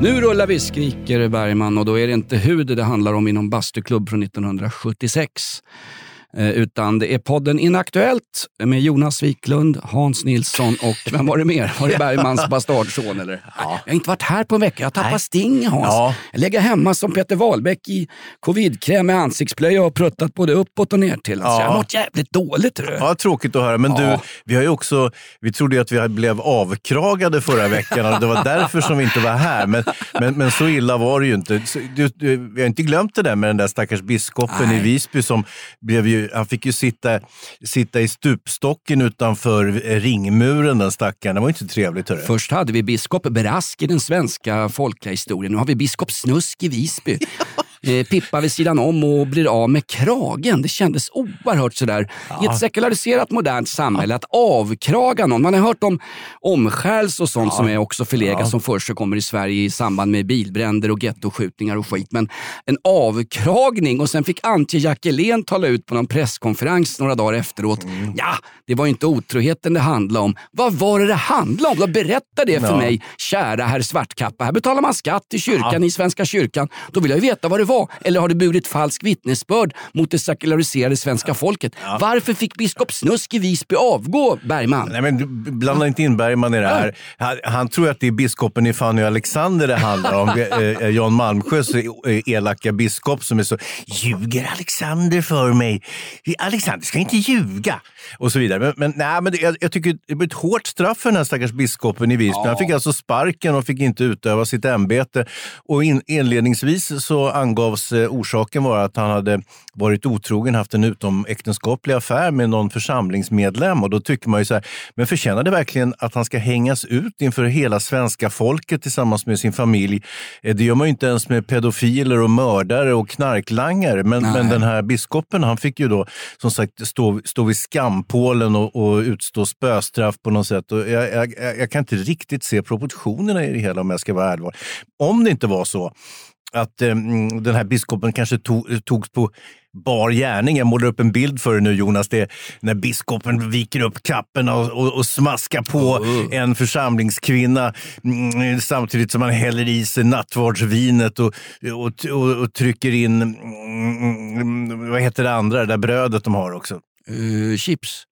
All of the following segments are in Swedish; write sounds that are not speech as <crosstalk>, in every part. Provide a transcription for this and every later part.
Nu rullar vi, skriker Bergman och då är det inte hud det handlar om inom bastuklubb från 1976. Eh, utan det är podden Inaktuellt med Jonas Wiklund, Hans Nilsson och vem var det mer? Var det <laughs> Bergmans bastardson eller? Jag har inte varit här på en vecka, jag har tappat sting Hans. Ja. Jag lägger hemma som Peter Wahlbeck i covidkräm med ansiktsblöja och pruttat både uppåt och ner till. Alltså, Ja. Jag har mått jävligt dåligt. hörru. Ja, tråkigt att höra. Men Ja. du, vi har ju också, vi trodde ju att vi blev avkragade förra veckan och det var därför som vi inte var här. Men, men, men så illa var det ju inte. Så Du, du, vi har inte glömt det där med den där stackars biskopen Nej. i Visby som blev ju, han fick ju sitta, sitta i stupstocken utanför eh, ringmuren den stackaren. Det var ju inte trevligt. Hörru. Först hade vi biskop Brask i den svenska folkliga historien. Nu har vi biskop Snusk i Visby. <laughs> Eh, Pippa vid sidan om och blir av med kragen. Det kändes oerhört sådär. I ett sekulariserat modernt samhälle, att avkraga någon. Man har hört om omskärs och sånt som är också förlegat som förekommer i Sverige i samband med bilbränder och gettoskjutningar och skit. Men en avkragning och sen fick Antje Jackelén tala ut på någon presskonferens några dagar efteråt. Ja, det var ju inte otroheten det handlade om. Vad var det det handlade om? Då berätta det för Ja. mig, kära herr Svartkappa. Här betalar man skatt till kyrkan i Svenska kyrkan. Då vill jag ju veta vad det var. Eller har det burit falsk vittnesbörd mot det sekulariserade svenska folket? Varför fick biskop Snusk i Visby avgå, Bergman? Nej, men du blanda inte in Bergman i det här. Han, han tror att det är biskopen i Fanny Alexander det handlar om. <laughs> Eh, eh, Jan Malmsjös eh, elaka biskop som är så “Ljuger Alexander för mig? Alexander ska inte ljuga!” och så vidare. Men, men, nej, men det, jag, jag tycker det blir ett hårt straff för den här stackars biskopen i Visby. Han fick alltså sparken och fick inte utöva sitt ämbete. Och in, inledningsvis så angavs eh, orsaken vara att han hade varit otrogen, haft en utomäktenskaplig affär med någon församlingsmedlem. Och då tycker man ju så här, men förtjänar det verkligen att han ska hängas ut inför hela svenska folket tillsammans med sin familj? Eh, Det gör man ju inte ens med pedofiler och mördare och knarklangare. Men, men den här biskopen, han fick ju då som sagt stå, stå vid skampålen och, och utstå spöstraff på något sätt. Och jag, jag, jag jag kan inte riktigt se proportionerna i det hela om jag ska vara ärlig. Om det inte var så att eh, mm, den här biskopen kanske tog, togs på bar gärning. Jag målar upp en bild för dig nu Jonas. Det är när biskopen viker upp kappen och, och, och smaskar på en församlingskvinna mm, samtidigt som han häller i sig nattvardsvinet och, och, trycker in, mm, vad heter det andra, det där brödet de har också. Eh, chips?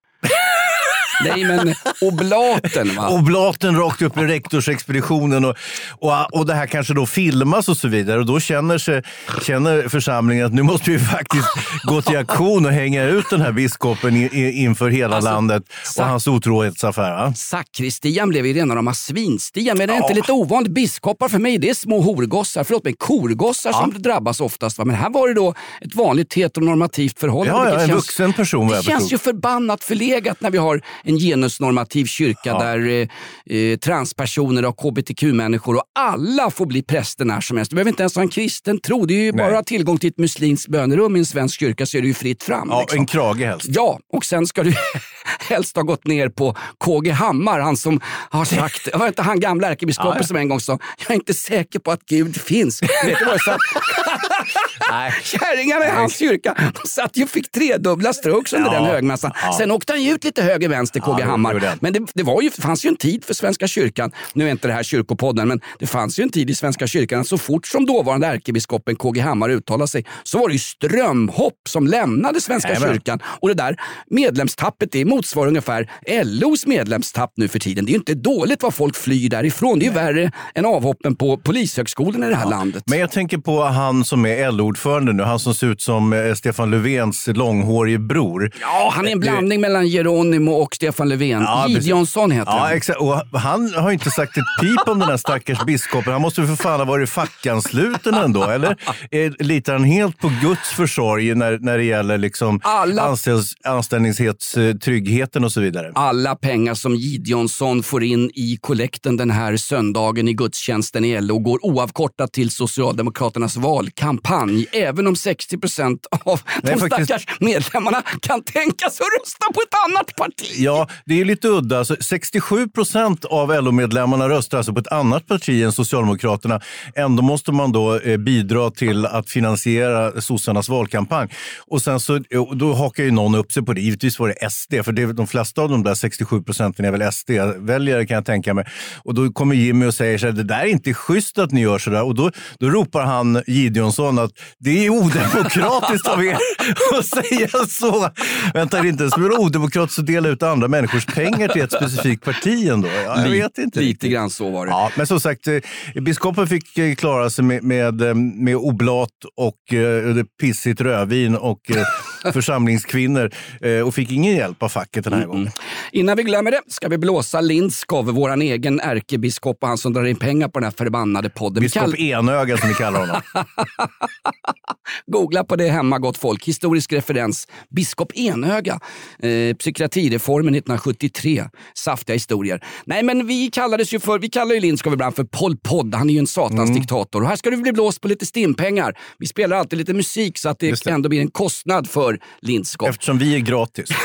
Nej, men oblaten va? Oblaten rakt upp i rektorsexpeditionen och, och, och det här kanske då filmas och så vidare. Och då känner, sig, känner församlingen att nu måste vi faktiskt gå till aktion och hänga ut den här biskopen i, i, inför hela Alltså, landet och hans otrohetsaffär. Sakristian blev ju rena rama svinstian. Men det är inte lite ovanligt? Biskopar för mig det är små horgossar, förlåt mig, korgossar som drabbas oftast. Va? Men här var det då ett vanligt heteronormativt förhållande. Ja, ja, en vuxen person, Det känns ju förbannat förlegat när vi har en genusnormativ kyrka Ja. där eh, eh, transpersoner och hbtq-människor och alla får bli präster när som helst. Du behöver inte ens ha en kristen tro. Det är ju bara att ha tillgång till ett muslimskt bönerum i en svensk kyrka så är det ju fritt fram. Ja, liksom. en krage helst. Ja, och sen ska du <laughs> <laughs> helst ha gått ner på KG Hammar, han som har sagt, <laughs> var inte han gamla ärkebiskopen som en gång sa, jag är inte säker på att Gud finns. Vet du vad jag sa? <laughs> Kärringarna i hans kyrka, de satt ju och fick tredubbla strokes under Ja. den högmässan. Sen åkte han ju ut lite höger vänster, KG Ja, Hammar. Men det, det, var ju, fanns ju en tid för Svenska kyrkan, nu är inte det här kyrkopodden, men det fanns ju en tid i Svenska kyrkan att så fort som dåvarande ärkebiskopen KG Hammar uttalade sig så var det ju strömhopp som lämnade Svenska Jajamän. kyrkan. Och det där medlemstappet det motsvarar ungefär LOs medlemstapp nu för tiden. Det är ju inte dåligt vad folk flyr därifrån. Det är ju värre än avhoppen på polishögskolan i det här landet. Men jag tänker på han som är LO-ordförande nu, han som ser ut som eh, Stefan Löfvens långhårige bror. Ja, han är en blandning mellan Geronimo och Stefan Löfven. Ja. Gideonsson heter Ja, han. exakt. Och han har inte sagt ett pip om den här stackars biskopen. Han måste för fan ha varit fackansluten ändå, eller? Eh, Litar han helt på Guds försorg när, när det gäller liksom Alla- anställs, anställningshetstrygghet tryggheten och så vidare. Alla pengar som Gideonsson får in i kollekten den här söndagen i gudstjänsten i LO går oavkortat till Socialdemokraternas valkampanj. Även om 60 procent av Nej, de faktiskt- stackars medlemmarna kan tänka sig att rösta på ett annat parti. Ja, det är lite udda. Alltså, 67 procent av LO-medlemmarna röstar alltså på ett annat parti än Socialdemokraterna. Ändå måste man då eh, bidra till att finansiera sossarnas valkampanj. Och sen så, eh, då hakar ju någon upp sig på det. Givetvis var det SD, för det, är- de flesta av de där 67 procenten är väl SD-väljare kan jag tänka mig. Och då kommer Jimmy och säger så här, det där är inte schysst att ni gör så där. Och då, då ropar han Gideonsson att det är odemokratiskt av er <laughs> att säga så. Vänta, är det inte så odemokratiskt att dela ut andra människors pengar till ett specifikt parti ändå? Ja, jag vet inte. Lite grann så var det. Ja, men som sagt, eh, biskopen fick eh, klara sig med, med, eh, med oblat och det pissigt rödvin och <laughs> församlingskvinnor eh, och fick ingen hjälp av facket den här gången. Innan vi glömmer det ska vi blåsa Lindskov, vår egen ärkebiskop och han som drar in pengar på den här förbannade podden. Biskop kall- Enöga som vi kallar honom. <laughs> Googla på det hemma gott folk. Historisk referens. Biskop Enöga. Eh, psykiatrireformen 1973. Saftiga historier. Nej men vi kallades ju för, vi kallar ju Lindskov ibland för Pol Pod. Han är ju en satans Mm. diktator. Och här ska du bli blåst på lite stimpengar. Vi spelar alltid lite musik så att det, det. ändå blir en kostnad för Lindskov. Eftersom vi är gratis. <laughs>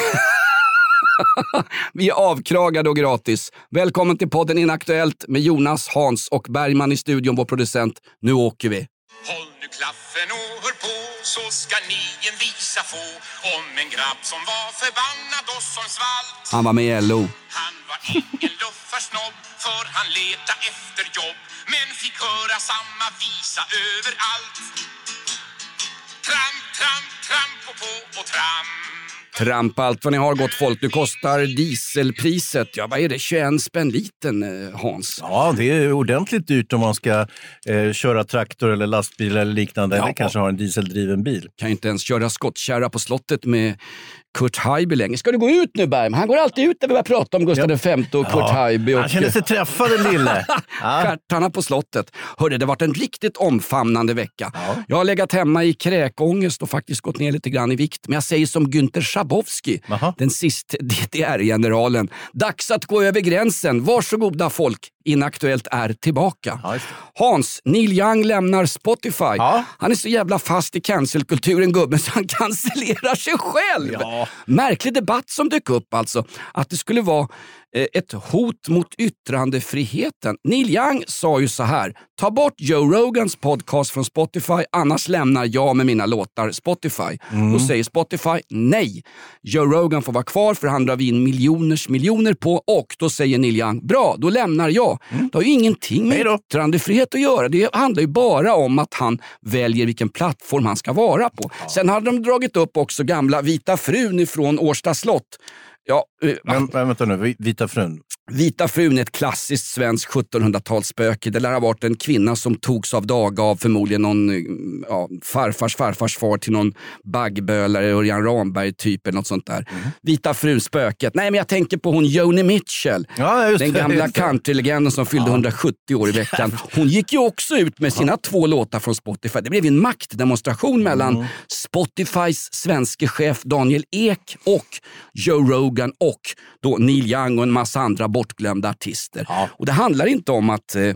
Vi är avkragade och gratis. Välkommen till podden Inaktuellt med Jonas, Hans och Bergman i studion, vår producent. Nu åker vi. Håll nu klaffen och hör på så ska ni en visa få om en grabb som var förbannad och som svalt. Han var med i LO. Han var ingen luffarsnobb för han leta efter jobb men fick höra samma visa överallt. Tramp, tramp, tramp och på och tramp. Tramp allt vad ni har gott folk. Nu kostar dieselpriset, ja vad är det, 21 spänn liten eh, Hans? Ja, det är ordentligt dyrt om man ska eh, köra traktor eller lastbil eller liknande. Ja. Eller kanske ha en dieseldriven bil. Kan ju inte ens köra skottkärra på slottet med Kurt Haijby längre. Ska du gå ut nu Bergman? Han går alltid ut när vi börjar prata om Gustav V och Kurt Haijby. Och Han kände sig träffad den lille. <laughs> Ja. Stjärtarna på slottet. Hörde, det har varit en riktigt omfamnande vecka. Jag har legat hemma i kräkångest och faktiskt gått ner lite grann i vikt. Men jag säger som Günther Schabowski, Jaha. den sist <laughs> DDR-generalen. Dags att gå över gränsen. Varsågoda folk. Inaktuellt är tillbaka. Ja, Hans, Neil Young lämnar Spotify. Ja. Han är så jävla fast i cancelkulturen gubben <laughs> så han cancellerar sig själv. Ja. Märklig debatt som dök upp alltså. Att det skulle vara ett hot mot yttrandefriheten. Neil Young sa ju så här. Ta bort Joe Rogans podcast från Spotify annars lämnar jag med mina låtar Spotify. Då säger Spotify nej. Joe Rogan får vara kvar för han drar vi in miljoners miljoner på och då säger Neil Young bra, då lämnar jag. Det har ju ingenting med yttrandefrihet att göra. Det handlar ju bara om att han väljer vilken plattform han ska vara på. Sen hade de dragit upp också gamla Vita frun ifrån Årsta slott. Ja, eh, Men, men vänta nu, Vita frun. Vita frun är ett klassiskt svenskt 1700-talsspöke. Det lär ha varit en kvinna som togs av daga av förmodligen någon ja, farfars farfars far till någon baggbölare, Örjan Ramberg typ eller något sånt där. Vita frun, spöket. Nej men jag tänker på hon Joni Mitchell. Ja, just Den gamla countrylegenden som fyllde 170 år i veckan. <laughs> Hon gick ju också ut med sina två låtar från Spotify. Det blev en maktdemonstration mellan Mm. Spotifys svenske chef Daniel Ek och Joe Rogan och då Neil Young och en massa andra bortglömda artister. Och det handlar inte om att eh,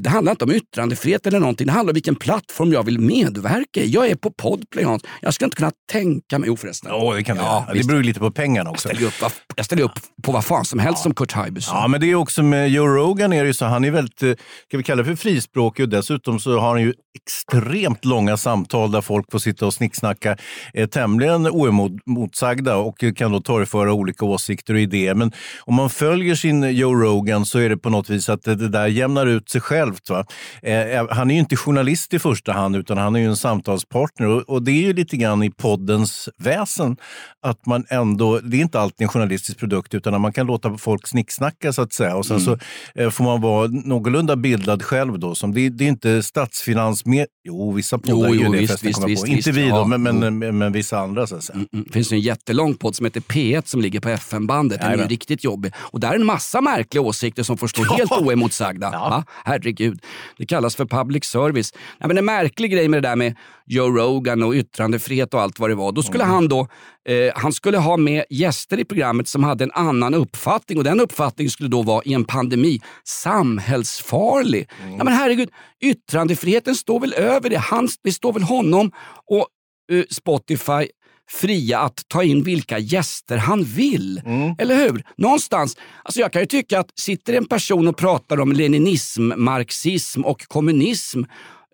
det handlar inte om yttrandefrihet eller någonting. Det handlar om vilken plattform jag vill medverka i. Jag är på Podplay Hans. Jag skulle inte kunna tänka mig... Jo förresten. Ja, det kan Ja. Det visst. beror ju lite på pengarna också. Jag ställer upp, jag ställer upp på vad fan som helst som Kurt sa. Ja, men det är också med Joe Rogan, är det ju så, han är väldigt, eh, ska vi kalla det för frispråkig och dessutom så har han ju extremt långa samtal där folk får sitta och snicksnacka eh, tämligen oemotsagda och kan då torgföra olika åsikter och idéer. Men om man följer sin Joe Rogan så är det på något vis att det, det där jämnar ut sig självt. Va? Eh, han är ju inte journalist i första hand utan han är ju en samtalspartner och, och det är ju lite grann i poddens väsen att man ändå, det är inte alltid en journalistisk produkt utan man kan låta folk snicksnacka så att säga och sen så eh, får man vara någorlunda bildad själv då. Som det, det är inte statsfinans med, jo vissa poddar Jo, är jo, det visst, visst, visst. Inte visst, vi då, ja, men, men, men, men vissa andra så att säga. Mm, Det finns en jättelång podd som heter P1 som ligger på FM-bandet. Den är ju riktigt jobbig. Och där är en massa märkliga åsikter som får stå helt oemotsagda. Va? Herregud. Herregud. Det kallas för public service. Ja, men en märklig grej med det där med Joe Rogan och yttrandefrihet och allt vad det var. Då skulle han då eh, han skulle ha med gäster i programmet som hade en annan uppfattning och den uppfattningen skulle då vara i en pandemi samhällsfarlig. Ja, men herregud, yttrandefriheten står väl över det. Han, det står väl honom och eh, Spotify fria att ta in vilka gäster han vill. Eller hur? Någonstans, alltså jag kan ju tycka att sitter en person och pratar om leninism, marxism och kommunism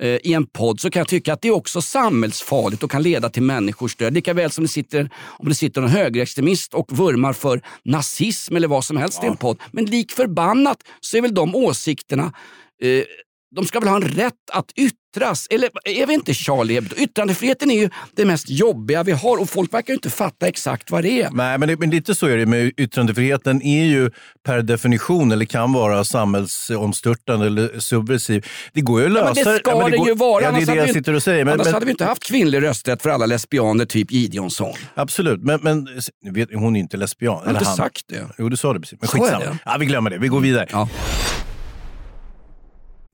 eh, i en podd så kan jag tycka att det är också samhällsfarligt och kan leda till människors död. Lika väl som det sitter, om det sitter en högerextremist och vurmar för nazism eller vad som helst i en podd. Men lik förbannat så är väl de åsikterna eh, de ska väl ha en rätt att yttras? Eller är vi inte Charlie Hebdo? Yttrandefriheten är ju det mest jobbiga vi har och folk verkar ju inte fatta exakt vad det är. Nej, men, det, men lite så är det med yttrandefriheten är ju per definition, eller kan vara samhällsomstörtande eller subversiv. Det går ju att Ja, lösa men det ska men det, går- ju vara. Ja, det är det jag sitter och säger. Men, annars men, hade vi inte haft kvinnlig rösträtt för alla lesbianer, typ Gideonsson. Absolut, men, men vet, hon är inte lesbian. Jag har inte han. sagt det. Jo, du sa det precis. Men skitsamma. Ja, vi glömmer det. Vi går vidare. Ja.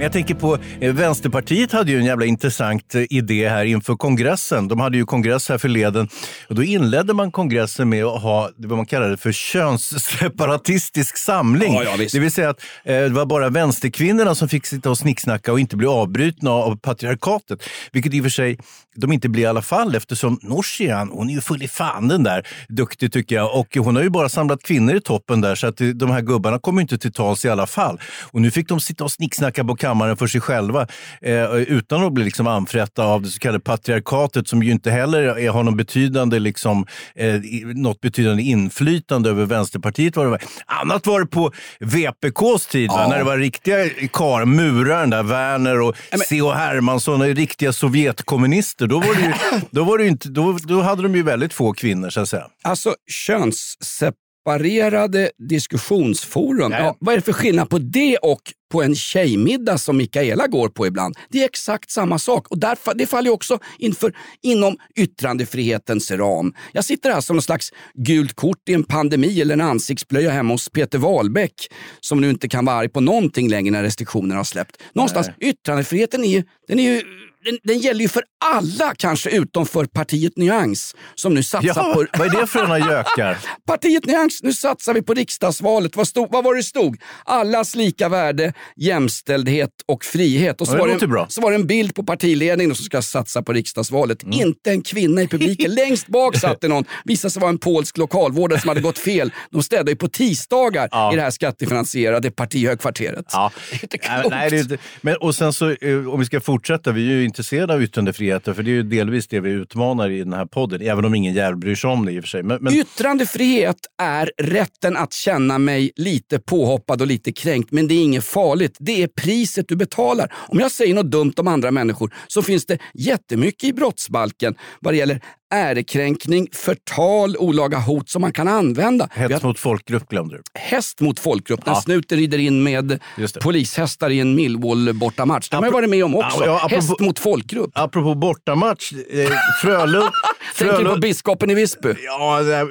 Men jag tänker på, eh, Vänsterpartiet hade ju en jävla intressant eh, idé här inför kongressen. De hade ju kongress här förleden och då inledde man kongressen med att ha det vad man kallade för könsseparatistisk samling. Ja, ja, det vill säga att eh, det var bara vänsterkvinnorna som fick sitta och snicksnacka och inte bli avbrutna av patriarkatet. Vilket i och för sig de inte blir i alla fall eftersom Norsian, hon är ju full i fan den där. Duktig tycker jag. Och hon har ju bara samlat kvinnor i toppen där så att de här gubbarna kommer inte till tals i alla fall. Och nu fick de sitta och snicksnacka på kammaren för sig själva eh, utan att bli liksom anfrätta av det så kallade patriarkatet som ju inte heller är- har någon betydande, liksom, eh, något betydande inflytande över Vänsterpartiet. Var det var. Annat var det på VPKs tid? Ja. när det var riktiga kar, muraren där, Werner och C.H. Hermansson, och riktiga Sovjetkommunister. Då, var det ju, <laughs> då, var det inte, då, då hade de ju väldigt få kvinnor så att säga. Alltså könssep separerade diskussionsforum. Ja, vad är det för skillnad på det och på en tjejmiddag som Mikaela går på ibland? Det är exakt samma sak och där, det faller ju också inför, inom yttrandefrihetens ram. Jag sitter här som någon slags gult kort i en pandemi eller en ansiktsblöja hemma hos Peter Wahlbeck som nu inte kan vara arg på någonting längre när restriktionerna har släppt. Någonstans, yttrandefriheten är ju, den är ju den, den gäller ju för alla, kanske utom för partiet Nyans som nu satsar Ja, på... vad är det för några gökar? <laughs> Partiet Nyans, nu satsar vi på riksdagsvalet. Vad, stod, vad var det stod? Allas lika värde, jämställdhet och frihet. Och så, Ja, det var det en, bra. så var det en bild på partiledningen som ska satsa på riksdagsvalet. Inte en kvinna i publiken. <laughs> Längst bak satt det någon, visade sig vara en polsk lokalvårdare som hade gått fel. De städar ju på tisdagar i det här skattefinansierade partihögkvarteret. Ja. <laughs> inte Nej, klokt. nej, det är inte. Men, och sen så, eh, om vi ska fortsätta, vi är ju intresserade av yttrandefriheten för det är ju delvis det vi utmanar i den här podden, även om ingen jävel bryr sig om det i och för sig. Men, men, Yttrandefrihet är rätten att känna mig lite påhoppad och lite kränkt, men det är inget farligt. Det är priset du betalar. Om jag säger något dumt om andra människor så finns det jättemycket i brottsbalken vad det gäller ärekränkning, förtal, olaga hot som man kan använda. Hets mot folkgrupp glömde du. häst mot folkgrupp när Ja. snuten rider in med det. polishästar i en Millwall bortamatch. Det har man varit med om också. Ja, apropå- Häst mot folkgrupp. Apropå bortamatch, eh, Frölund... <laughs> Tänker du på Frölund biskopen i Visby? Ja, det-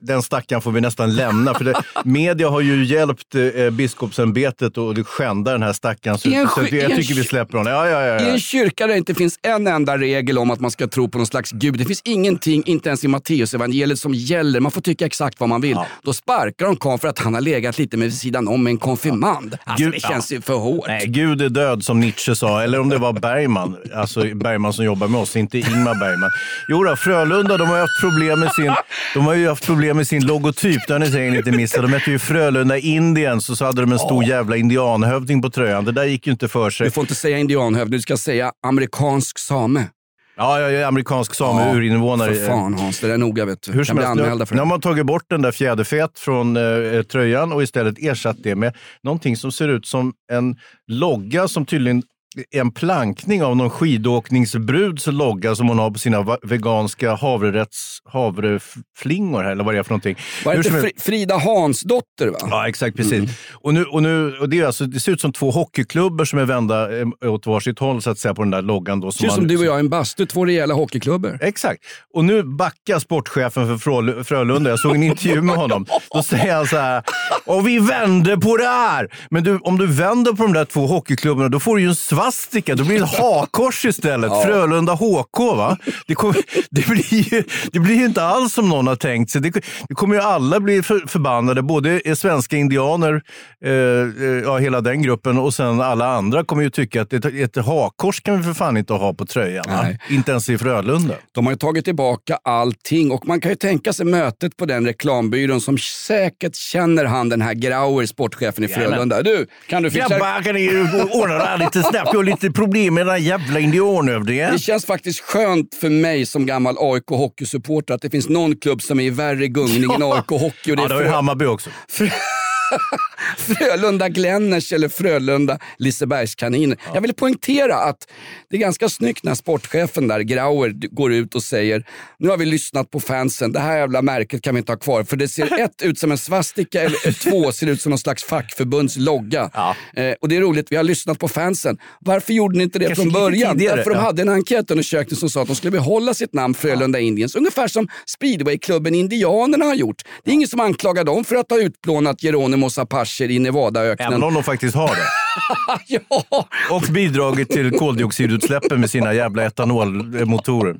den stackaren får vi nästan lämna. För det, media har ju hjälpt eh, biskopsämbetet att skända den här stackaren. Så, I en så sky- jag i tycker vi släpper honom. Ja, ja, ja, I ja. en kyrka där det inte finns en enda regel om att man ska tro på någon slags gud. Det finns ingenting, inte ens i Matteusevangeliet, som gäller. Man får tycka exakt vad man vill. Då sparkar de karln för att han har legat lite med sidan om med en konfirmand. Alltså, Gud- det känns ju för hårt. Nej, Gud är död som Nietzsche sa, eller om det var Bergman. Alltså Bergman som jobbar med oss, inte Ingmar Bergman. Jo då, Frölunda de har ju haft problem med sin, de har ju haft problem med sin logotyp. Det har ni säkert inte missat. De hette ju Frölunda Indians och så hade de en stor jävla indianhövding på tröjan. Det där gick ju inte för sig. Du får inte säga indianhövding, du ska säga amerikansk same. Ja, jag är amerikansk same, urinvånare. För fan Hans, det där är noga vet du. Hur kan bli anmälda för nu har man tagit bort den där fjäderfet från eh, tröjan och istället ersatt det med någonting som ser ut som en logga som tydligen en plankning av någon skidåkningsbruds logga som hon har på sina veganska havrerätts havreflingor, här, eller vad det är för någonting. Var det som inte Frida Hansdotter va? Ja, exakt. Precis. Mm. Och nu, och nu, och det, är alltså, det ser ut som två hockeyklubbor som är vända åt varsitt håll så att säga, på den där loggan. Då, Ser ut man- som du och jag i en bastu, två rejäla hockeyklubbor. Exakt. Och nu backar sportchefen för Frö- Frölunda. Jag såg en intervju med honom. Då säger han så här. Och vi vänder på det här! Men du, om du vänder på de där två hockeyklubborna, då får du ju en svastika. Då blir det ett hakkors istället. <laughs> Frölunda HK, va? Det, kommer, <laughs> det, blir ju, det blir ju inte alls som någon har tänkt sig. Det, det kommer ju alla bli för, förbannade. Både svenska indianer, eh, eh, ja, hela den gruppen, och sen alla andra kommer ju tycka att ett, ett hakkors kan vi för fan inte ha på tröjan. Inte ens i Frölunda. De har ju tagit tillbaka allting och man kan ju tänka sig mötet på den reklambyrån som säkert känner han den här Grauer, sportchefen i. Frölunda. Du, kan du fixa Grabbar, kan ni ordna det här lite snabbt? Jag har lite problem med den här jävla indianövningen. Det känns faktiskt skönt för mig som gammal AIK hockeysupporter att det finns någon klubb som är i värre gungning än AIK Hockey. Och det Ja, det har ju Hammarby också. <laughs> Frölunda Glenners eller Frölunda Lisebergskaniner. Jag vill poängtera att det är ganska snyggt när sportchefen där, Grauer, går ut och säger nu har vi lyssnat på fansen, det här jävla märket kan vi inte ha kvar. För det ser <laughs> ett ut som en svastika eller två ser ut som någon slags fackförbunds logga. Eh, och det är roligt, vi har lyssnat på fansen. Varför gjorde ni inte det Kanske från början? tidigare, Därför de ja. hade en enkätundersökning som sa att de skulle behålla sitt namn Frölunda Indians. Ungefär som speedwayklubben Indianerna har gjort. Det är ingen som anklagar dem för att ha utplånat Geronimos Apacher i Nevadaöknen. Även om de faktiskt har det. <laughs> ja. Och bidragit till koldioxidutsläppen med sina jävla etanolmotorer.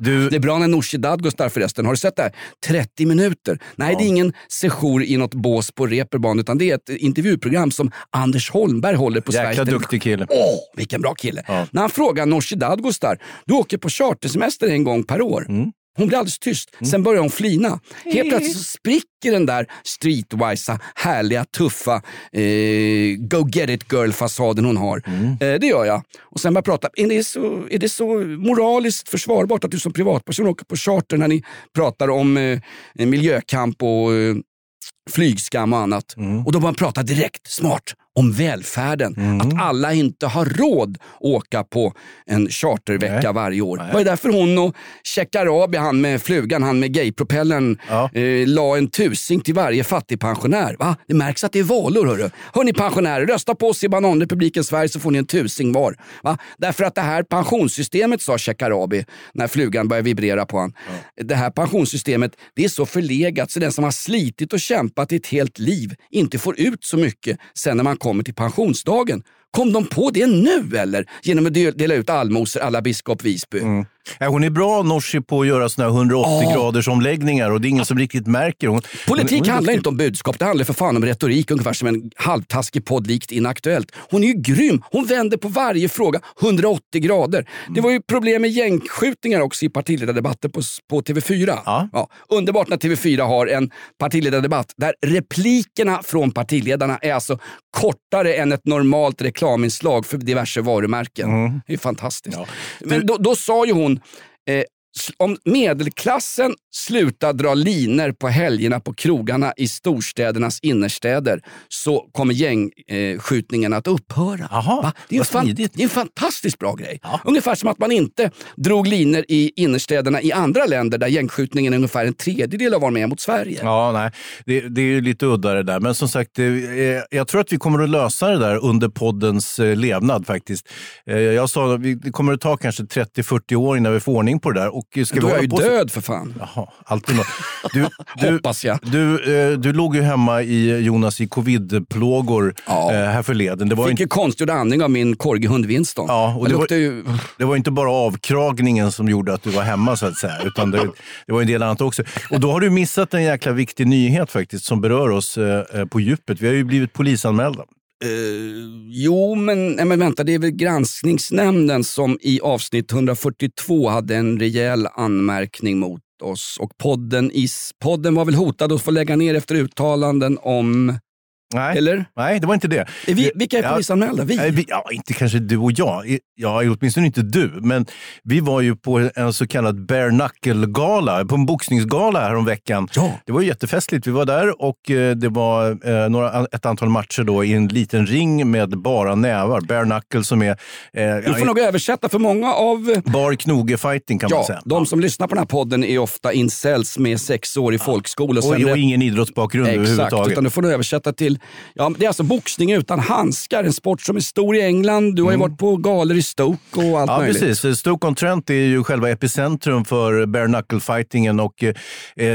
Du, Det är bra när Nooshi Dadgostar förresten. Har du sett det här? 30 minuter. Nej, det är ingen session i något bås på Reeperbahn utan det är ett intervjuprogram som Anders Holmberg håller på Sveriges jäkla duktig kille. Åh, vilken bra kille. När han frågar Nooshi Dadgostar, du åker på chartersemester en gång per år. Mm. Hon blir alldeles tyst. Sen börjar hon flina. Helt plötsligt spricker den där streetwisa, härliga, tuffa eh, go get it girl-fasaden hon har. Mm. Eh, det gör jag. Och sen börjar jag prata. Är det, så, är det så moraliskt försvarbart att du som privatperson åker på charter när ni pratar om eh, miljökamp och eh, flygskam och annat. Och då börjar man prata direkt, smart. Om välfärden. Att alla inte har råd att åka på en chartervecka Nej. varje år. Nej. Det var därför hon och Shekarabi, han med flugan, han med gaypropellern, eh, la en tusing till varje fattigpensionär. Va? Det märks att det är valår. Hörru. Hörni pensionärer, rösta på oss i Bananrepubliken Sverige så får ni en tusing var. Va? Därför att det här pensionssystemet, sa Shekarabi när flugan började vibrera på honom. Det här pensionssystemet det är så förlegat så den som har slitit och kämpat i ett helt liv inte får ut så mycket sen när man kommer till pensionsdagen. Kom de på det nu eller? Genom att dela ut allmosor alla biskop Visby. Mm hon är bra Nooshi på att göra såna här 180 Ja. graders omläggningar och det är ingen som riktigt märker. Hon, Politik hon, handlar inte om budskap, det handlar för fan om retorik. Ungefär som en halvtaskig podd likt Inaktuellt. Hon är ju grym. Hon vänder på varje fråga 180 grader. Det var ju problem med gängskjutningar också i partiledardebatten på, på TV4. Ja. underbart när TV4 har en partiledardebatt där replikerna från partiledarna är alltså kortare än ett normalt reklaminslag för diverse varumärken. Det är fantastiskt. Men då, då sa ju hon person eh, om medelklassen slutar dra liner på helgerna på krogarna i storstädernas innerstäder så kommer gängskjutningarna att upphöra. Va? Det, är fan, det är en fantastiskt bra grej. Ungefär som att man inte drog liner i innerstäderna i andra länder där gängskjutningen är ungefär en tredjedel av vad de är mot Sverige. Ja, nej. Det, det är ju lite udda det där. Men som sagt, eh, jag tror att vi kommer att lösa det där under poddens eh, levnad faktiskt. Eh, Jag sa att det kommer att ta kanske 30-40 år innan vi får ordning på det där. Och ska vi är ju på död för fan. Jaha, alltid något. Du, <laughs> du, Hoppas jag. Du, eh, du låg ju hemma i Jonas i covid-plågor eh, här förleden. Det var Fick ju ju konstgjord andning av min korgihund Winston. Ja, och Det var, ju... det var inte bara avkragningen som gjorde att du var hemma så att säga, utan det, det var en del annat också. Och då har du missat en jäkla viktig nyhet faktiskt som berör oss eh, eh, på djupet. Vi har ju blivit polisanmälda. Uh, jo, men, nej, men vänta, det är väl granskningsnämnden som i avsnitt 142 hade en rejäl anmärkning mot oss. Och podden, is, podden var väl hotad att få lägga ner efter uttalanden om... Nej, Eller? nej det var inte det. Är vi, vilka är Ja, polisanmälda? Vi? nej, vi? Ja, inte kanske du och jag. Ja, åtminstone inte du. Men vi var ju på en så kallad bare knuckle-gala, på en boxningsgala häromveckan. Ja. Det var ju jättefestligt. Vi var där och eh, det var eh, några, ett antal matcher då i en liten ring med bara nävar. Bare knuckle som är... Eh, Vi får nog översätta för många av... Bar knoge-fighting kan man Ja, säga. de som lyssnar på den här podden är ofta incels med sex år i folkskola. Och, och rätt- ingen idrottsbakgrund Exakt, överhuvudtaget. utan du får nog översätta till... Ja, det är alltså boxning utan handskar, en sport som är stor i England. Du har ju varit på galor i Stoke och allt Mm. Ja, möjligt. precis. Stoke-on-Trent är ju själva epicentrum för bare knuckle-fightingen och eh,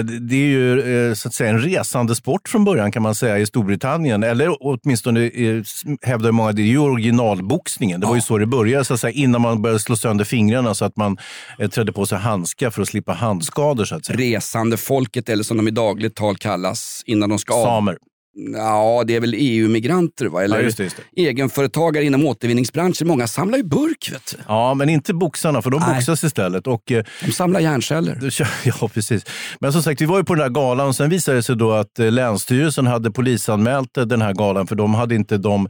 det är ju eh, så att säga en resande sport från början kan man säga i Storbritannien. Eller åtminstone eh, hävdar många det är ju originalboxningen. Det var ju så det började så att säga, innan man började slå sönder fingrarna så att man eh, trädde på sig handskar för att slippa handskador. Så att säga. Resande folket, eller som de i dagligt tal kallas innan de ska. Samer. Ja, det är väl EU-migranter va? Eller Ja, just det, just det. egenföretagare inom återvinningsbranschen. Många samlar ju burk. Vet du. Ja, men inte boxarna för de Nej. boxas istället. Och, eh, De samlar hjärnceller. <laughs> Ja, precis. Men som sagt, vi var ju på den här galan och sen visade det sig då att eh, Länsstyrelsen hade polisanmält eh, den här galan för de hade inte de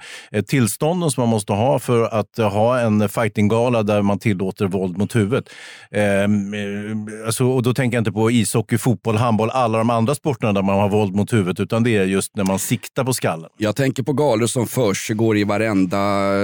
tillstånden som man måste ha för att ha en fightinggala där man tillåter våld mot huvudet. Ehm, eh, alltså, och då tänker jag inte på ishockey, fotboll, handboll, alla de andra sporterna där man har våld mot huvudet, utan det är just när man siktar på skallen. Jag tänker på galor som försiggår i varenda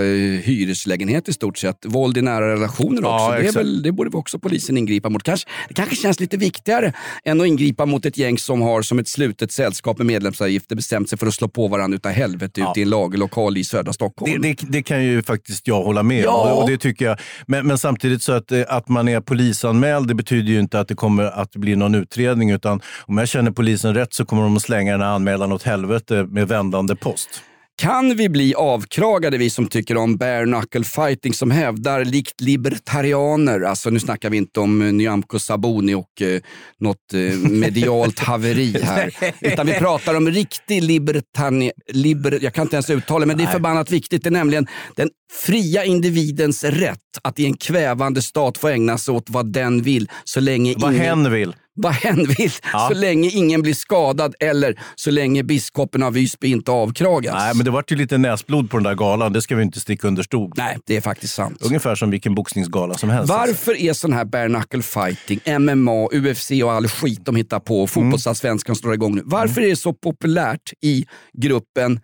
eh, hyreslägenhet i stort sett. Våld i nära relationer också. Ja, det, väl, det borde väl också polisen ingripa mot. Kanske, det kanske känns lite viktigare än att ingripa mot ett gäng som har som ett slutet sällskap med medlemsavgifter bestämt sig för att slå på varandra utav helvete ute i en lagerlokal i södra Stockholm. Det, det, det kan ju faktiskt jag hålla med om. Ja. Och det tycker jag. Men, men samtidigt så att, eh, att man är polisanmäld, det betyder ju inte att det kommer att bli någon utredning. Utan om jag känner polisen rätt så kommer de att slänga den här anmälan åt helvete med vändande post. Kan vi bli avkragade, vi som tycker om bare knuckle fighting, som hävdar likt libertarianer, alltså nu snackar vi inte om eh, Nyamko Sabuni och eh, något eh, medialt haveri här, <laughs> utan vi pratar om riktig libertani... Liber, jag kan inte ens uttala men det är förbannat viktigt. Det är nämligen den fria individens rätt att i en kvävande stat få ägna sig åt vad den vill så länge Vad ingen... hen vill. vad hen vill, Ja. så länge ingen blir skadad eller så länge biskopen av Visby inte avkragas. Nej, men det vart ju lite näsblod på den där galan. Det ska vi inte sticka under stol. Nej, det är faktiskt sant. Ungefär som vilken boxningsgala som helst. Varför är sån här bare knuckle fighting, MMA, UFC och all skit de hittar på, fotbollsallsvenskan står igång nu. Varför är det så populärt i gruppen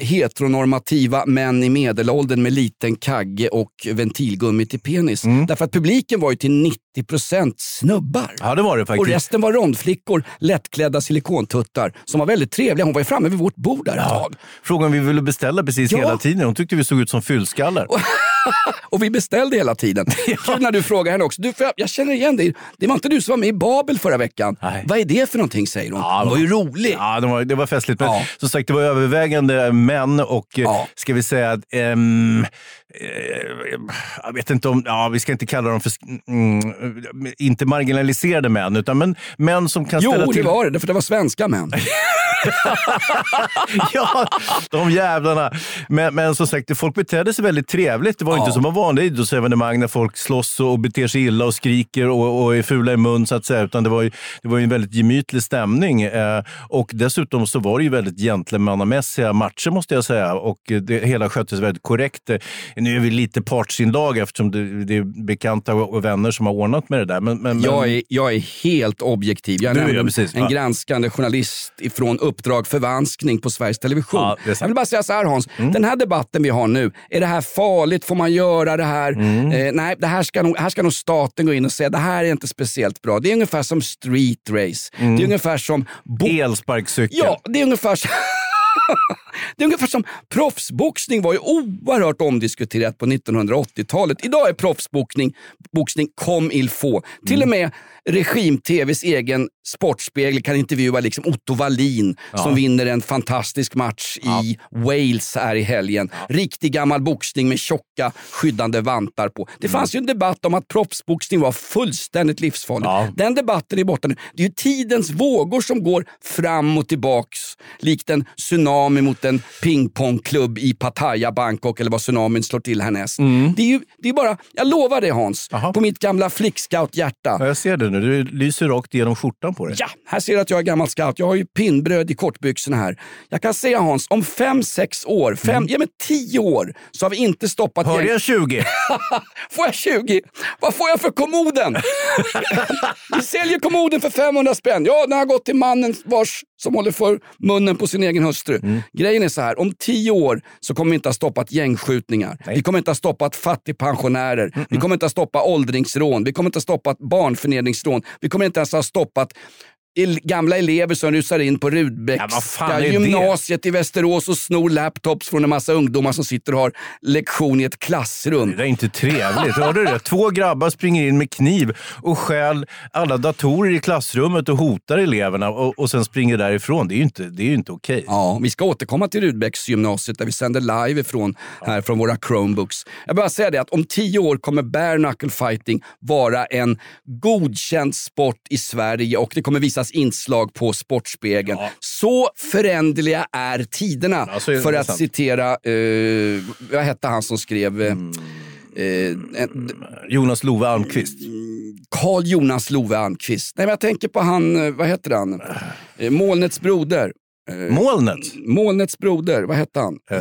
heteronormativa män i medelåldern med liten kagge och ventilgummi till penis. Därför att publiken var ju till 90% snubbar. Ja, det var det Och faktiskt. resten var rondflickor, lättklädda silikontuttar som var väldigt trevliga. Hon var ju framme vid vårt bord där ett tag. Frågan vi ville beställa precis Ja. hela tiden. Hon tyckte vi såg ut som fyllskallar. <laughs> <laughs> Och vi beställde hela tiden. <laughs> Kul när du frågar henne också. Du, för jag, jag känner igen dig. Det var inte du som var med i Babel förra veckan. Vad är det för någonting säger hon. hon var ju rolig. Ja, det var, det var festligt. Men som sagt, det var övervägande män och eh, ska vi säga att eh, jag vet inte om, ja, vi ska inte kalla dem för, mm, inte marginaliserade män, utan men, män som kan ställa Jo, till... det var det. För det var svenska män. <laughs> ja, de jävlarna. Men, men som sagt, folk betedde sig väldigt trevligt. Det var inte som var vanliga idrottsevenemang när folk slåss och beter sig illa och skriker och, och är fula i mun så att säga. Utan det var ju, det var ju en väldigt gemytlig stämning. Eh, och dessutom så var det ju väldigt gentlemannamässiga matcher måste jag säga. Och det hela sköttes väldigt korrekt. Eh, Nu är vi lite partsinlag eftersom det, det är bekanta och vänner som har ordnat med det där. Men, men, Jag är, jag är helt objektiv. Jag är är precis, en va? granskande journalist ifrån Uppdrag förvanskning på Sveriges Television. Ja, jag vill bara säga så här Hans, Mm. den här debatten vi har nu, är det här farligt? Får man göra det här? Mm. Eh, nej, det här ska, nog, här ska nog staten gå in och säga det här är inte speciellt bra. Det är ungefär som street race. Mm. Det är ungefär som... Elsparkcykel. Ja, det är ungefär som... <laughs> <laughs> Det är ungefär som proffsboxning var ju oerhört omdiskuterat på 1980-talet. Idag är proffsboxning boxning comme il faut. Till och med regim-tvs egen Sportspegel kan intervjua liksom Otto Wallin Ja. som vinner en fantastisk match i Wales här i helgen. Riktig gammal boxning med tjocka skyddande vantar på. Det fanns ju en debatt om att proffsboxning var fullständigt livsfarligt. Den debatten är borta nu. Det är ju tidens vågor som går fram och tillbaks likt en tsunami mot en pingpongklubb i Pattaya, Bangkok eller vad tsunamin slår till härnäst. Det är ju det är bara, jag lovar det Hans, på mitt gamla flickscout-hjärta. Ja, jag ser det nu. Du lyser rakt igenom skjortan på dig. Ja, här ser du att jag är gammal scout. Jag har ju pinnbröd i kortbyxorna här. Jag kan säga Hans, om fem, sex år, fem, ja men tio år, så har vi inte stoppat... Hörde gäng- jag 20? <laughs> får jag 20? Vad får jag för kommoden? <laughs> vi säljer kommoden för 500 spänn. Ja, den har gått till mannen vars som håller för munnen på sin egen hustru. Grejen är så här, om tio år så kommer vi inte ha stoppat gängskjutningar. Vi kommer inte ha stoppat fattigpensionärer. Vi kommer inte ha stoppat åldringsrån. Vi kommer inte ha stoppat barnförnedringsrån. Vi kommer inte ens ha stoppat gamla elever som rusar in på Rudbeckska det? gymnasiet i Västerås och snor laptops från en massa ungdomar som sitter och har lektion i ett klassrum. Det är inte trevligt. Hörde du det? Två grabbar springer in med kniv och stjäl alla datorer i klassrummet och hotar eleverna och, och sen springer därifrån. Det är ju inte, det är inte okej. Ja, vi ska återkomma till Rudbecksgymnasiet där vi sänder live ifrån här från våra Chromebooks. Jag bara säga det att om tio år kommer bare knuckle fighting vara en godkänd sport i Sverige och det kommer visas inslag på Sportspegeln. Så föränderliga är tiderna. så är det för att sant. citera, eh, vad hette han som skrev eh, eh, en- Jonas Love Almqvist. Carl Jonas Love Almqvist. Nej, men jag tänker på han, eh, vad heter han? Eh, Molnets broder. Eh, Molnet? Molnets broder, vad hette han? Eh,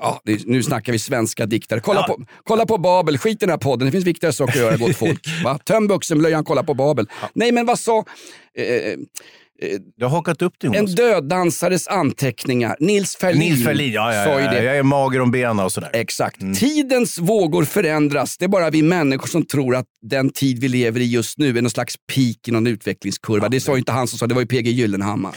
ja, det, nu snackar vi svenska diktare. Kolla, på, kolla på Babel, skit i den här podden. Det finns viktigare saker att göra gott <laughs> folk. Va? Töm vuxenblöjan, kolla på Babel. Nej men vad sa... Eh, eh, Du har hakat upp Jonas. en döddansares anteckningar. Nils Ferlin, Nils Ferlin, ja, ja, sa ju ja, det. jag är mager om benen och sådär. Exakt. Tidens vågor förändras. Det är bara vi människor som tror att den tid vi lever i just nu är någon slags peak i någon utvecklingskurva. det sa ju inte han som sa det, var ju PG Gyllenhammar.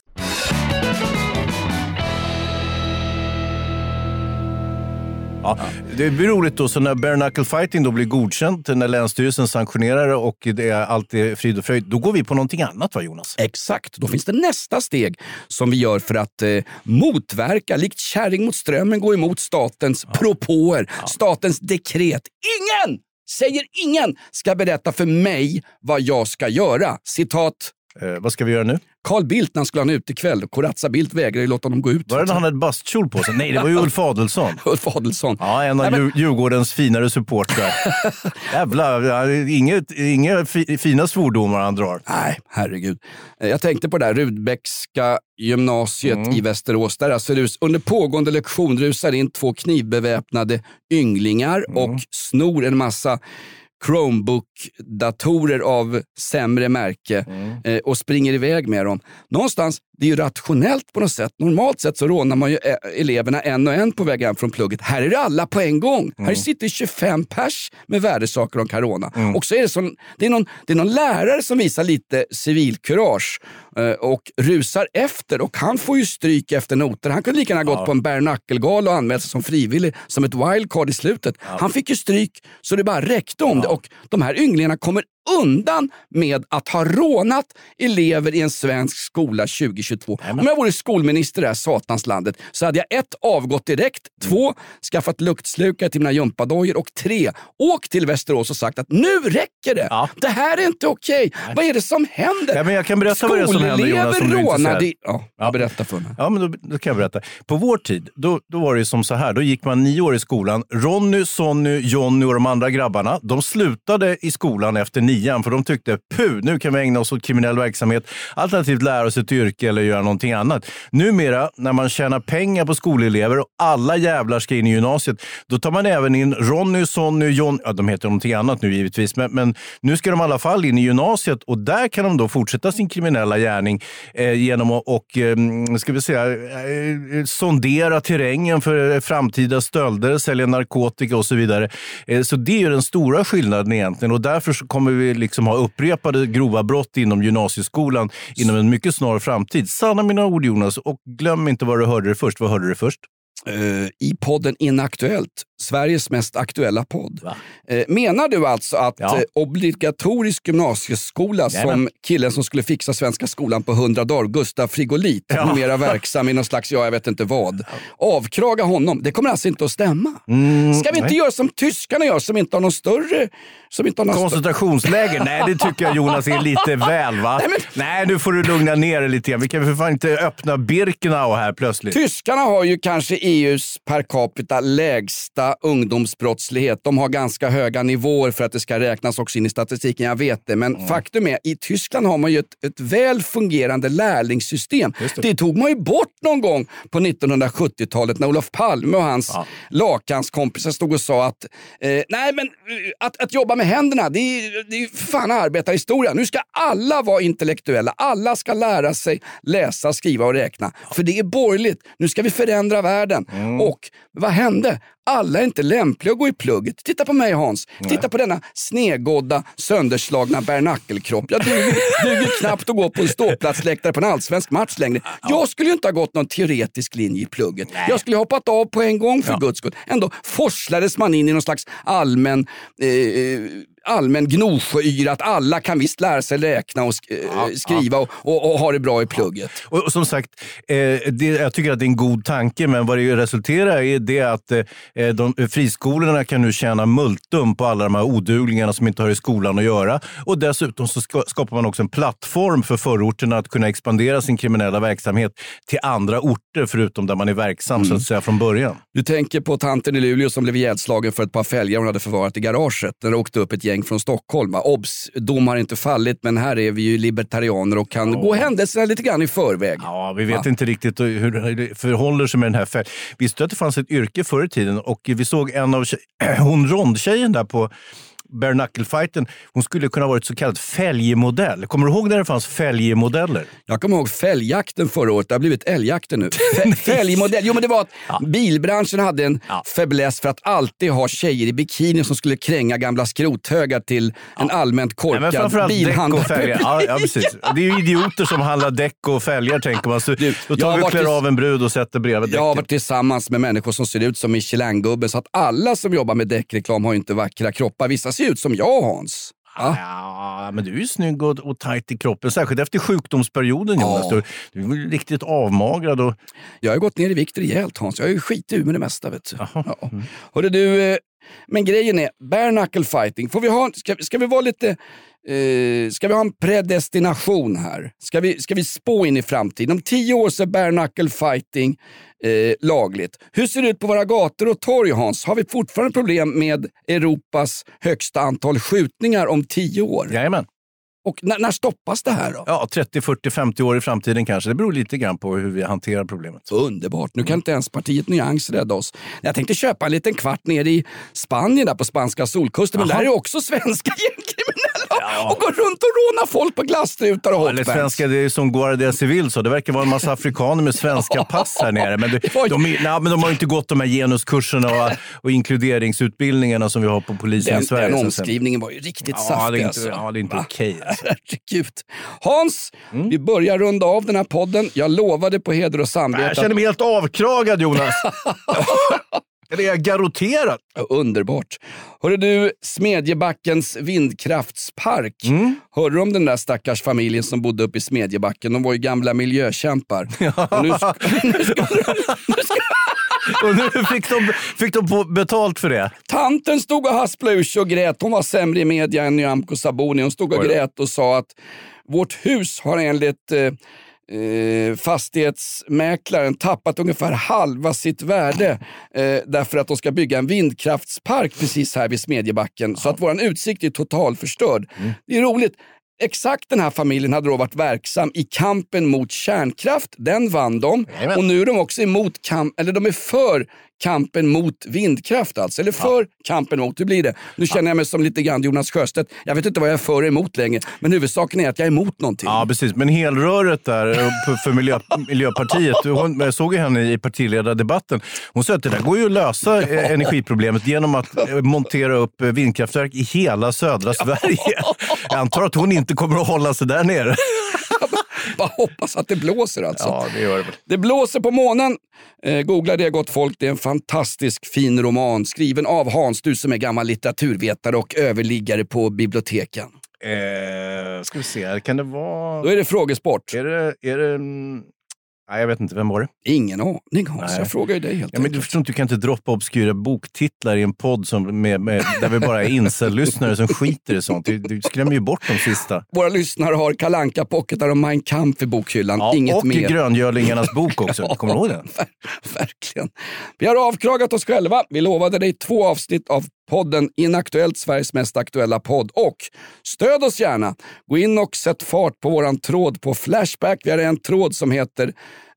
Ja. Det blir roligt då, så när bare knuckle fighting då blir godkänt, när Länsstyrelsen sanktionerar det och det är allt är frid och fröjd, då går vi på någonting annat va Jonas? Exakt, då finns det nästa steg som vi gör för att eh, motverka, likt kärring mot strömmen, gå emot statens propåer, statens dekret. Ingen, säger ingen, ska berätta för mig vad jag ska göra. Citat. Eh, vad ska vi göra nu? Carl Bildt när han skulle ha en utekväll. Corazza Bildt vägrade ju låta honom gå ut. Var det när han hade bastkjol på sig? Nej, det var ju <laughs> Ulf Adelsohn. Ulf Adelsohn. Ja, en av Nej, men- Djur- Djurgårdens finare supportrar. <laughs> Jävlar, inget, inga fi, fina svordomar han drar. Nej, herregud. Eh, Jag tänkte på det där Rudbeckska gymnasiet Mm. i Västerås. Där alltså rus, under pågående lektion rusar in två knivbeväpnade ynglingar Mm. och snor en massa Chromebook-datorer av sämre märke Mm. eh, och springer iväg med dem. Någonstans, det är ju rationellt på något sätt. Normalt sett så rånar man ju eh, eleverna en och en på väg hem från plugget. Här är det alla på en gång. Mm. Här sitter 25 pers med värdesaker om corona. Och så är det, sån, det, är någon, det är någon lärare som visar lite civilkurage eh, och rusar efter och han får ju stryk efter noter. Han kunde lika gärna gått på en bare knuckle-gala och anmält sig som frivillig som ett wildcard i slutet. Han fick ju stryk så det bara räckte om det och de här ynglingarna kommer undan med att ha rånat elever i en svensk skola 2022. Om jag vore skolminister i det här satans landet så hade jag ett, avgått direkt, två, skaffat luktslukare till mina gympadojor och tre, åkt till Västerås och sagt att nu räcker det. Det här är inte okej. Vad är det som händer? Ja, men jag kan berätta vad det är som händer Jonas. Om du är rånade... i- Ja, ja. berätta för mig. Ja, men då, då kan jag berätta. På vår tid, då, då var det som så här. Då gick man nio år i skolan. Ronny, Sonny, Jonny och de andra grabbarna, de slutade i skolan efter nian för de tyckte, puh, nu kan vi ägna oss åt kriminell verksamhet, alternativt lära oss ett yrke eller göra någonting annat. Numera, när man tjänar pengar på skolelever och alla jävlar ska in i gymnasiet, då tar man även in Ronny, Sonny, John, ja de heter någonting annat nu givetvis, men, men nu ska de i alla fall in i gymnasiet och där kan de då fortsätta sin kriminella gärning eh, genom att och, eh, ska vi säga, eh, eh, sondera terrängen för framtida stölder, sälja narkotika och så vidare. Eh, så det är ju den stora skillnaden egentligen och därför så kommer vi vi liksom ha upprepade grova brott inom gymnasieskolan inom en mycket snar framtid. Sanna mina ord Jonas och glöm inte var du hörde det först. Vad hörde du först? Uh, i podden Inaktuellt, Sveriges mest aktuella podd. Eh, menar du alltså att Ja. eh, obligatorisk gymnasieskola Jajamän. som killen som skulle fixa svenska skolan på 100 dagar, Gustav Frigolit, Ja. numera verksam i någon slags, ja jag vet inte vad, avkraga honom. Det kommer alltså inte att stämma. Ska vi inte Mm, nej. göra som tyskarna gör som inte har någon större... Som inte har någon Koncentrationsläger? <laughs> Nej, det tycker jag Jonas är lite väl va? Nej, nu får du lugna ner dig lite grann. Vi kan för fan inte öppna Birkenau här plötsligt. Tyskarna har ju kanske EUs per capita lägsta ungdomsbrottslighet. De har ganska höga nivåer för att det ska räknas också in i statistiken, jag vet det. Men faktum är, i Tyskland har man ju ett, ett väl fungerande lärlingssystem. Det. tog man ju bort någon gång på 1970-talet när Olof Palme och hans lakanskompisar stod och sa att eh, nej men eh, att, att jobba med händerna, det är, det är ju för fan arbetarhistoria. Nu ska alla vara intellektuella. Alla ska lära sig läsa, skriva och räkna. För det är borgerligt. Nu ska vi förändra världen. Och vad hände? Alla är inte lämpliga att gå i plugget. Titta på mig Hans. Titta på denna snedgodda, sönderslagna bernackelkropp. Jag duger, duger knappt att gå på en ståplatsläktare på en allsvensk match längre. Jag skulle ju inte ha gått någon teoretisk linje i plugget. Jag skulle ha hoppat av på en gång för guds skull. Ändå forslades man in i någon slags allmän eh, allmän gnosjöyra att alla kan visst lära sig räkna och sk- eh, skriva och, och, och ha det bra i plugget. Och, och som sagt, eh, det, jag tycker att det är en god tanke, men vad det resulterar i det är att eh, de, friskolorna kan nu tjäna multum på alla de här oduglingarna som inte har i skolan att göra. Och dessutom så ska, skapar man också en plattform för förorterna att kunna expandera sin kriminella verksamhet till andra orter, förutom där man är verksam så att säga från början. Du tänker på tanten i Luleå som blev ihjälslagen för ett par fälgar hon hade förvarat i garaget. När det åkte upp ett gäng från Stockholm. Obs! Dom har inte fallit, men här är vi ju libertarianer och kan gå händelserna lite grann i förväg. Ja, vi vet inte riktigt hur det förhåller sig med den här färgen. Visste du att det fanns ett yrke förr i tiden? Och vi såg en av <clears throat> hon rondtjejen där på bare knuckle-fighten, hon skulle kunna varit så kallad fälgmodell. Kommer du ihåg när det fanns fälgmodeller? Jag kommer ihåg fälgjakten förra året, det har blivit älgjakten nu. <laughs> Fälgmodell, jo men det var att bilbranschen hade en fäbless för att alltid ha tjejer i bikini som skulle kränga gamla skrothögar till en allmänt korkad bilhandel. fälgar. Ja, ja, precis. <laughs> Det är ju idioter som handlar däck och fälgar tänker man. Så, då jag tar vi och klär i- av en brud och sätter bredvid Jag har däcken. varit tillsammans med människor som ser ut som Michelin-gubben så att alla som jobbar med däckreklam har ju inte vackra kroppar. Vissa ser ut som jag Hans. Ja. Ja, men du är ju snygg och, och tajt i kroppen, särskilt efter sjukdomsperioden Jonas. Du, du är riktigt avmagrad. Och... Jag har gått ner i vikt rejält Hans. Jag har ju skitit ur med det mesta. Vet du. Ja. Mm. Hörru, du, eh, men grejen är, bare knuckle fighting, får vi ha, ska, ska vi vara lite... Eh, ska vi ha en predestination här? Ska vi, ska vi spå in i framtiden? Om tio år så är bare fighting eh, lagligt. Hur ser det ut på våra gator och torg Hans? Har vi fortfarande problem med Europas högsta antal skjutningar om tio år? Jajamän. Och när, när stoppas det här då? Ja, 30, 40, 50 år i framtiden kanske. Det beror lite grann på hur vi hanterar problemet. Underbart. Nu kan inte ens partiet Nyans rädda oss. Jag tänkte köpa en liten kvart nere i Spanien, där på spanska solkusten. Men Jaha. där är också svenska gängkriminella och går runt och rånar folk på glasstrutar och Eller hotbands. svenska, det är som Guardia Civil så. Det verkar vara en massa afrikaner med svenska pass här nere. Men, det, de, nej, men de har ju inte gått de här genuskurserna och, och inkluderingsutbildningarna som vi har på polisen Den, i Sverige. den omskrivningen var ju riktigt Ja, saftig. det är inte, alltså. ja, det är inte Va? okej. Alltså. Herregud. Hans, Mm. vi börjar runda av den här podden. Jag lovade på heder och samvete. Jag känner mig helt avkragad Jonas. <laughs> Eller är jag garotterad? Ja, Underbart. Hörru du, Smedjebackens vindkraftspark. Mm. Hörde du om den där stackars familjen som bodde uppe i Smedjebacken? De var ju gamla miljökämpar. <laughs> Och <laughs> nu ska, nu ska, <laughs> Och nu fick de, fick de betalt för det. tanten stod och hasplade ur sig och grät. Hon var sämre i media än Nyamko Sabuni. Hon stod och grät och sa att vårt hus har enligt eh, Eh, fastighetsmäklaren tappat ungefär halva sitt värde eh, därför att de ska bygga en vindkraftspark precis här vid Smedjebacken. Så att våran utsikt är totalförstörd. Mm. Det är roligt. Exakt den här familjen hade då varit verksam i kampen mot kärnkraft. Den vann de. Jajamän. Och nu är de också emot kamp, eller de är för kampen mot vindkraft alltså. Eller för kampen mot, hur blir det? Nu känner jag mig som lite grann Jonas Sjöstedt. Jag vet inte vad jag är för och emot längre. Men huvudsaken är att jag är emot någonting. Ja, precis. Men helröret där eh, för- miljö, Miljöpartiet, <laughs> hon, jag såg ju henne i partiledardebatten. Hon sa att det där går ju att lösa eh, <laughs> energiproblemet genom att eh, montera upp vindkraftverk i hela södra Sverige. <laughs> Jag antar att hon inte kommer att hålla sig där nere. <laughs> Bara hoppas att det blåser alltså. Ja, det gör det. Det blåser på månen. Eh, googla det gott folk. Det är en fantastisk fin roman skriven av Hans, du som är gammal litteraturvetare och överliggare på biblioteken. Eh, ska vi se, kan det vara... Då är det frågesport. Är det... Är det. Nej, jag vet inte. Vem var det? Ingen aning Hans, jag frågar ju dig helt Ja, men du förstår inte, du kan inte droppa obskyra boktitlar i en podd som med, med, där vi bara är incel-lyssnare som skiter i sånt. Du, du skrämmer ju bort de sista. Våra lyssnare har kalanka pocketar och Mein Kampf i bokhyllan. Ja, Inget och mer. Gröngölingarnas <laughs> bok också. Kommer du ihåg den? Ver- Verkligen. Vi har avkragat oss själva. Vi lovade dig två avsnitt av podden Inaktuellt, Sveriges mest aktuella podd. Och stöd oss gärna. Gå in och sätt fart på våran tråd på Flashback. Vi har en tråd som heter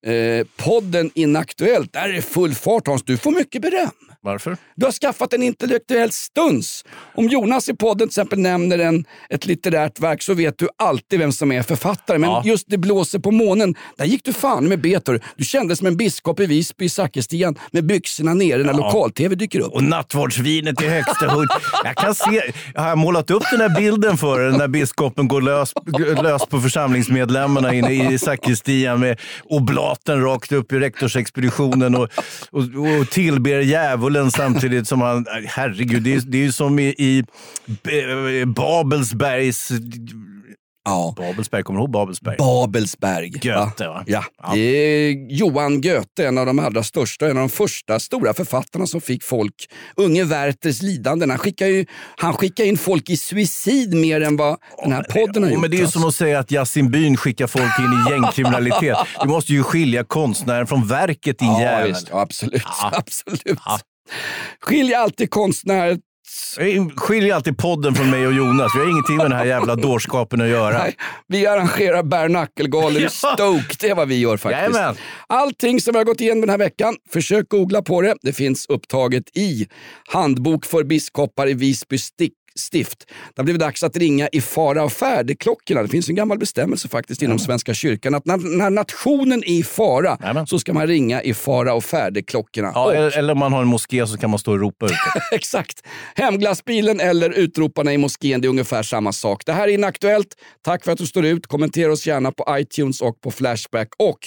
eh, podden Inaktuellt. Där är det full fart Hans. Du får mycket beröm. Varför? Du har skaffat en intellektuell stuns. Om Jonas i podden till exempel nämner en, ett litterärt verk så vet du alltid vem som är författare. Men Ja. just Det blåser på månen, där gick du fan med bet. hörru. Du kändes som en biskop i Visby i sakristian med byxorna nere när lokal-tv dyker upp. Och nattvardsvinet i högsta hugg. Jag kan se, jag har målat upp den här bilden för er när biskopen går lös, lös på församlingsmedlemmarna inne i sakristian med oblaten rakt upp i rektorsexpeditionen och, och, och tillber djävulen samtidigt som han... Herregud, det är, det är ju som i, i B- Babelsbergs... Ja. Babelsberg, kommer du ihåg Babelsberg? Babelsberg. Goethe, va? Ja. Är Johan Goethe, en av de allra största, en av de första stora författarna som fick folk, unge Werthers lidanden. Han skickar, ju, han skickar in folk i suicid mer än vad den här podden har Ja, gjort. men det är ju alltså. som att säga att Yasin Byn skickar folk in i <laughs> gängkriminalitet. Du måste ju skilja konstnären från verket, din Ja, jävel. visst. Ja, absolut. <laughs> absolut. Skilj alltid konstnär... Skilj alltid podden från mig och Jonas. Vi har ingenting med den här jävla dårskapen att göra. Nej, vi arrangerar bare knuckle-galor i <laughs> Ja. Stoke. Det är vad vi gör faktiskt. Jajamän. Allting som vi har gått igenom den här veckan, försök googla på det. Det finns upptaget i Handbok för biskopar i Visby stick stift. Det har blivit dags att ringa i fara och färdeklockorna. Det finns en gammal bestämmelse faktiskt inom Svenska kyrkan att när, när nationen är i fara så ska man ringa i fara och färdeklockorna. Ja, Och- eller, eller om man har en moské så kan man stå och ropa ut. <laughs> Exakt. Hemglassbilen eller utroparna i moskén, det är ungefär samma sak. Det här är Inaktuellt. Tack för att du står ut. Kommentera oss gärna på iTunes och på Flashback. Och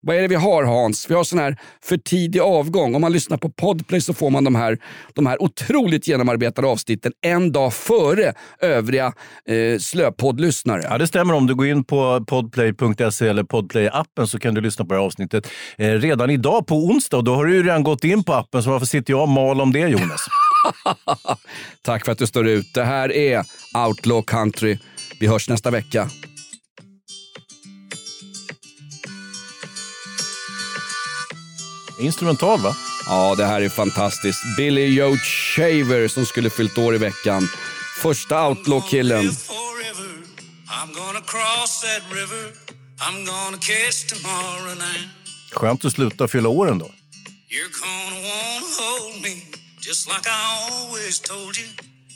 vad är det vi har Hans? Vi har sån här för tidig avgång. Om man lyssnar på Podplay så får man de här, de här otroligt genomarbetade avsnitten en dag före övriga eh, slöpoddlyssnare. Ja, det stämmer. Om du går in på podplay.se eller podplay-appen så kan du lyssna på det här avsnittet eh, redan idag på onsdag. Då har du ju redan gått in på appen, så varför sitter jag och mal om det, Jonas? <laughs> Tack för att du står ut. Det här är Outlaw Country. Vi hörs nästa vecka. Instrumental, va? Ja, det här är fantastiskt. Billy Joe Shaver som skulle fyllt år i veckan. Första outlaw-killen. Skönt att sluta fylla år ändå. You're gonna wanna hold me just like I always told you.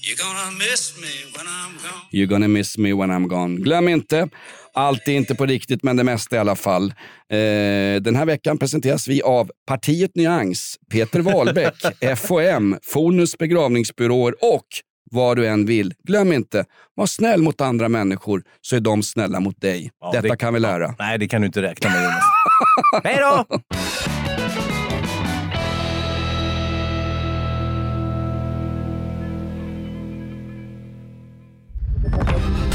You're gonna miss me when I'm gone. You're gonna miss me when I'm gone. Glöm inte, allt är inte på riktigt men det mesta i alla fall. Eh, den här veckan presenteras vi av Partiet Nyans, Peter Wahlbeck, <laughs> FOM, Fonus begravningsbyråer och vad du än vill. Glöm inte, var snäll mot andra människor så är de snälla mot dig. Ja, Detta det- kan vi lära. Nej, det kan du inte räkna med, Jonas. <laughs> Hej då!